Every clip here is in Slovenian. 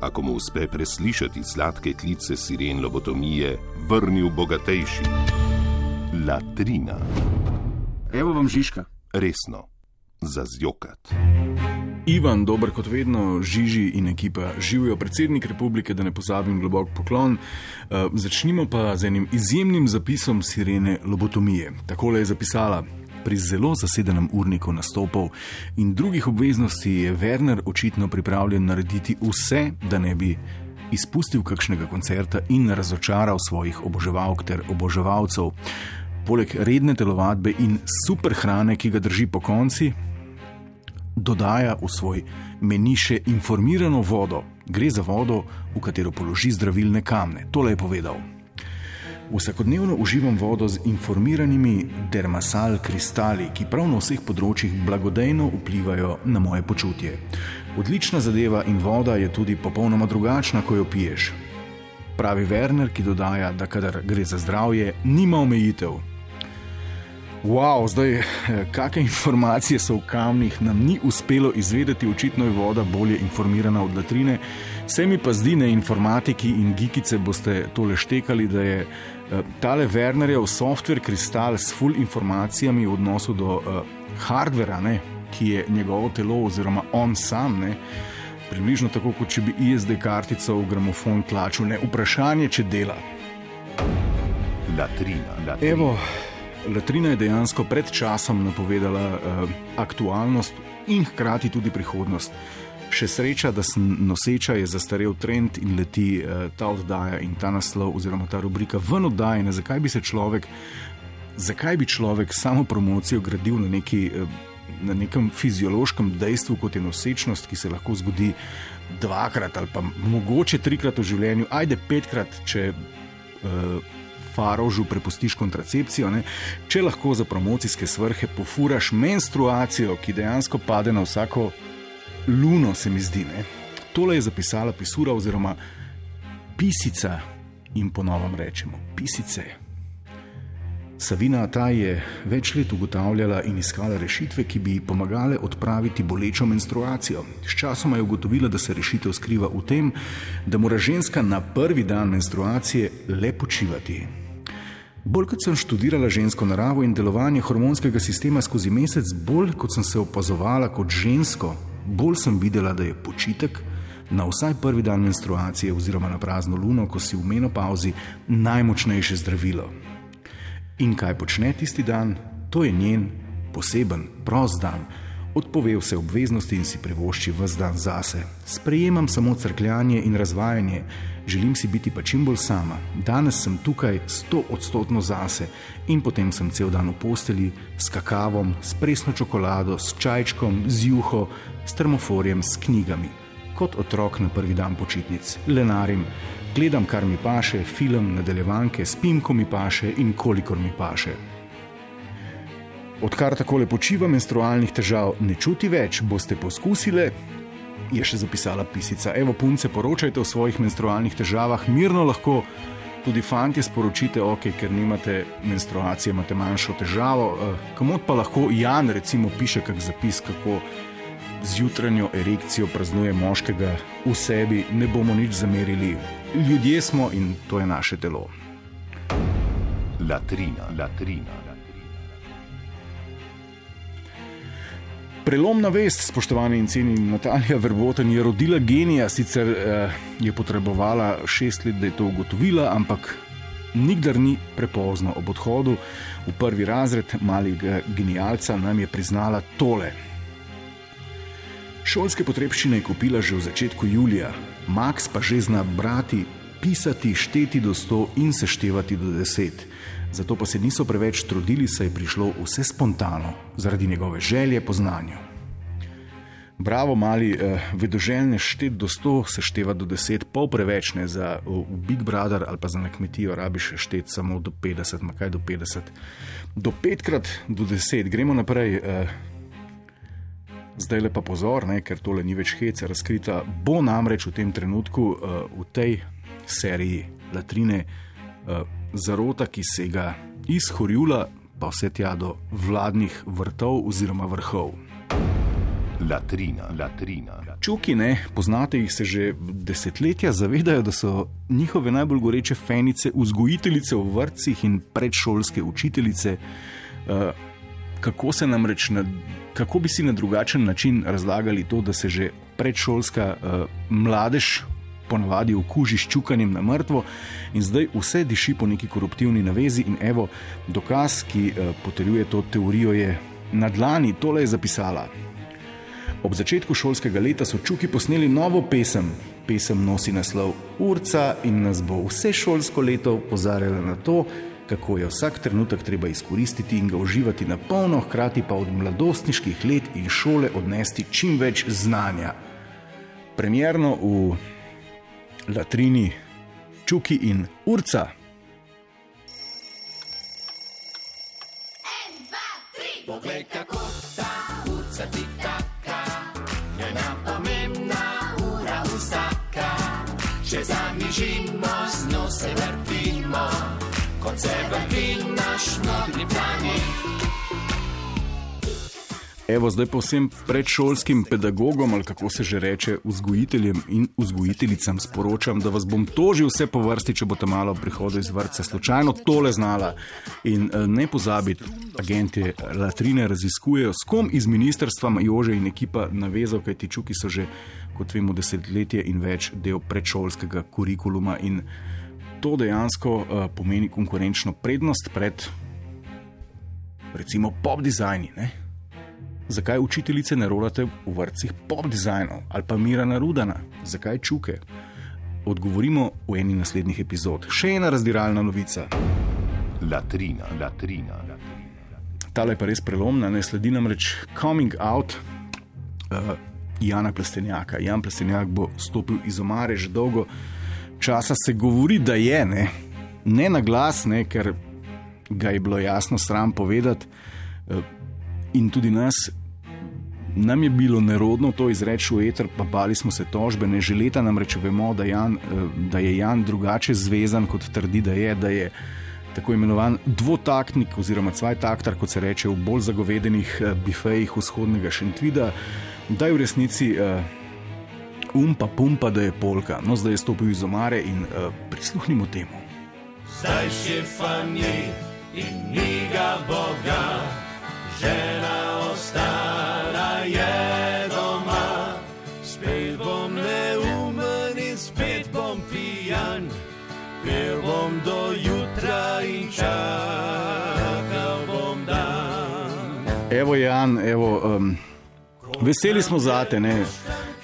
ako mu uspe preslišati sladke klice siren lobotomije, vrnil bogatejši. Latrina, Evo vam Žižka. resno, za zjokat. Ivan, dober kot vedno, Žiži in ekipa živijo, predsednik republike, da ne pozabim globok poklon. Uh, začnimo pa z enim izjemnim zapisom sirene lobotomije. Takole je zapisala. Pri zelo zasedenem urniku nastopov in drugih obveznosti je Werner očitno pripravljen narediti vse, da ne bi izpustil kakšnega koncerta in razočaral svojih oboževalk ter oboževalcev. Poleg redne telovadbe in super hrane, ki ga drži po konci, dodaja v svoj meni še informirano vodo. Gre za vodo, v katero položi zdravilne kamne. Tole je povedal. Vsakodnevno uživam vodo z informiranimi dermasal kristali, ki prav na vseh področjih blagodejno vplivajo na moje počutje. Odlična zadeva in voda je tudi popolnoma drugačna, ko jo piješ. Pravi Werner, ki dodaja, da kadar gre za zdravje, nima omejitev. Wow, zdaj, eh, kakšne informacije so v kamnih, nam ni uspelo izvedeti, očitno je voda bolje informirana od latrine. Se mi pa zdi, ne informatiki in gikice boste tole štekali, da je eh, tale Wernerjev software kristal s full informacijami v odnosu do uh, hardvera, ne, ki je njegovo telo oziroma on sam. Ne, Približno tako, kot če bi ISD kartico v gramofon tlačil, ne vprašanje, če dela. Latrina, latrina. Evo, Latrina je dejansko pred časom napovedala uh, aktualnost in hkrati tudi prihodnost. Še sreča, da sem noseča, je zastarel trend in leti uh, ta oddaja in ta naslov oziroma ta rubrika ven oddajene. Zakaj bi se človek, zakaj bi človek samo promocijo gradil na neki. Uh, Na nekem fiziološkem dejstvu, kot je nosečnost, ki se lahko zgodi dvakrat ali pa mogoče trikrat v življenju, ajde petkrat, če uh, farožu prepustiš kontracepcijo, ne? če lahko za promocijske svrhe pofuraš menstruacijo, ki dejansko pade na vsako luno, se mi zdi. Ne? Tole je zapisala pisura oziroma pisica in ponovno rečemo pisice. Savina Ataj je več let ugotavljala in iskala rešitve, ki bi ji pomagale odpraviti bolečo menstruacijo. Sčasoma je ugotovila, da se rešitev skriva v tem, da mora ženska na prvi dan menstruacije le počivati. Bolj kot sem študirala žensko naravo in delovanje hormonskega sistema skozi mesec, bolj kot sem se opazovala kot žensko, bolj sem videla, da je počitek na vsaj prvi dan menstruacije oziroma na prazno luno, ko si v menopauzi, najmočnejše zdravilo. In kaj počne tisti dan? To je njen poseben, prost dan. Odpove vse obveznosti in si privošči vse dan zase. Sprejemam samo crkljanje in razvajanje, želim si biti pa čim bolj sama. Danes sem tukaj sto odstotno zase in potem sem cel dan v posteli s kakavom, s presno čokolado, s čajčkom, z juho, s termoforjem, s knjigami. Kot otrok na prvi dan počitnic, lenarim, gledam, kar mi paše, film, nadaljevanke, spim, ko mi paše in kolikor mi paše. Odkar tako le počiva, menstrualnih težav ne čuti več, boste poskusile. Je še zapisala pisica. Evo, punce, poročajte o svojih menstrualnih težavah, mirno lahko tudi fanti sporočite, ok, ker nimate menstruacije, imate manjšo težavo. Komod pa lahko Jan, recimo, piše kak zapis, kako z jutranjo erekcijo praznuje moškega v sebi, ne bomo nič zamerili. Ljudje smo in to je naše telo. Latrina, latrina. Prelomna vest, spoštovani in cenjeni Natalija Verboten, je rodila genija, sicer eh, je potrebovala šest let, da je to ugotovila, ampak nikdar ni prepozno. Ob odhodu v prvi razred malega genialca nam je priznala tole. Šolske potrebščine je kupila že v začetku julija, Max pa že zna brati, pisati, šteti do sto in seštevati do deset. Zato pa se niso preveč trudili, saj je prišlo vse spontano, zaradi njegove želje po znanju. Bravo, mali, uh, vedoželjne štet do 100 se števa do 10, pol preveč ne za uh, Big Brother ali pa za na kmetijo, rabiš štet samo do 50, ma kaj do 50. Do 5 krat do 10, gremo naprej. Uh, zdaj le pa pozor, ne, ker tole ni več hece razkrita. Bo namreč v tem trenutku uh, v tej seriji Latrine uh, zarota, ki se ga iz Horjula pa vse tja do vladnih vrtov oziroma vrhov. Latrina, latrina. Čuki, ne, poznate jih se že desetletja, zavedajo, da so njihove najbolj goreče fenice, vzgojiteljice v vrtcih in predšolske učiteljice. Uh, kako, namreč na, kako bi si na drugačen način razlagali to, da se že predšolska uh, mladež ponavadi okuži s čukanjem na mrtvo in zdaj vse diši po neki koruptivni navezi. In evo, dokaz, ki uh, potrjuje to teorijo, je na dlani, tole je zapisala. Ob začetku šolskega leta so čuki posneli novo pesem. Pesem nosi naslov Urca in nas bo vse šolsko leto opozarjala na to, kako je vsak trenutek treba izkoristiti in ga uživati na polno, hkrati pa od mladostniških let in šole odnesti čim več znanja. Premjerno v Latrini, Čuki in Urca. Poglej, kako ta urca ti taka, njena pomembna ura vsaka. Če zamižimo, z nose vrtimo, kot se vrti naš modri planet. Evo, zdaj pa vsem predšolskim pedagogom, ali kako se že reče, vzgojiteljem in vzgojiteljicam sporočam, da vas bom tožil vse po vrsti, če boste malo prihodili iz vrtca. Slučajno tole znala. In eh, ne pozabiti, agenti Latrine raziskujejo, s kom iz ministrstva Jože in ekipa navezal, kaj ti čuki so že, kot vemo, desetletje in več del predšolskega kurikuluma. In to dejansko uh, pomeni konkurenčno prednost pred, recimo, pop dizajni. Ne? Zakaj učiteljice ne rolate v vrtcih pop dizajnov ali pa Mira Narudana? Zakaj čuke? Odgovorimo v eni naslednjih epizod. Še ena razdiralna novica. Latrina, latrina. Tale je pa res prelomna, ne sledi namreč coming out uh, Jana Plestenjaka. Jan Plestenjak bo stopil iz omare že dolgo časa, se govori, da je ne, ne na glas, ne, ker ga je bilo jasno sram povedati. Uh, in tudi nas. Nam je bilo nerodno to izreči v eter, pa bali smo se tožbe, ne že leta namreč vemo, da, Jan, eh, da je Jan drugače zvezan, kot trdi, da je, da je tako imenovan dvotaktnik oziroma cvajtaktar, kot se reče v bolj zagovedenih eh, bifejih vzhodnega Šentvida, da je v resnici uh, umpa pumpa, da je polka. No, zdaj je stopil iz omare in uh, prisluhnimo temu. Zdaj še fanje in njega Boga žena ostala je doma. Spet bom neumen in spet bom pijan, pil bom do jutra in čakal bom dan. Evo, Jan, evo. Um, Veseli smo za te, ne,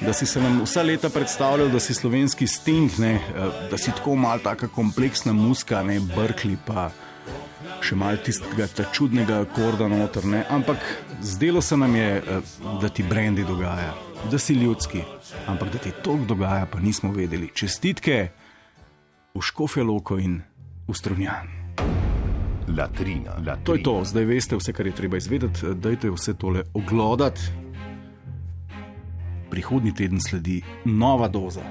da si se nam vsa leta predstavljal, da si slovenski sting, ne, eh, da si tako mal taka kompleksna muska, ne brkli pa še malo tistega čudnega akorda noter. Ne? Ampak zdelo se nam je, eh, da ti brendi dogaja, da si ljudski, ampak da ti to dogaja, pa nismo vedeli. Čestitke v Škofje Loko in v Strunjan. Latrina, latrina. To je to, zdaj veste vse, kar je treba izvedeti. Dajte vse tole oglodati. Prihodnji teden sledi nova doza.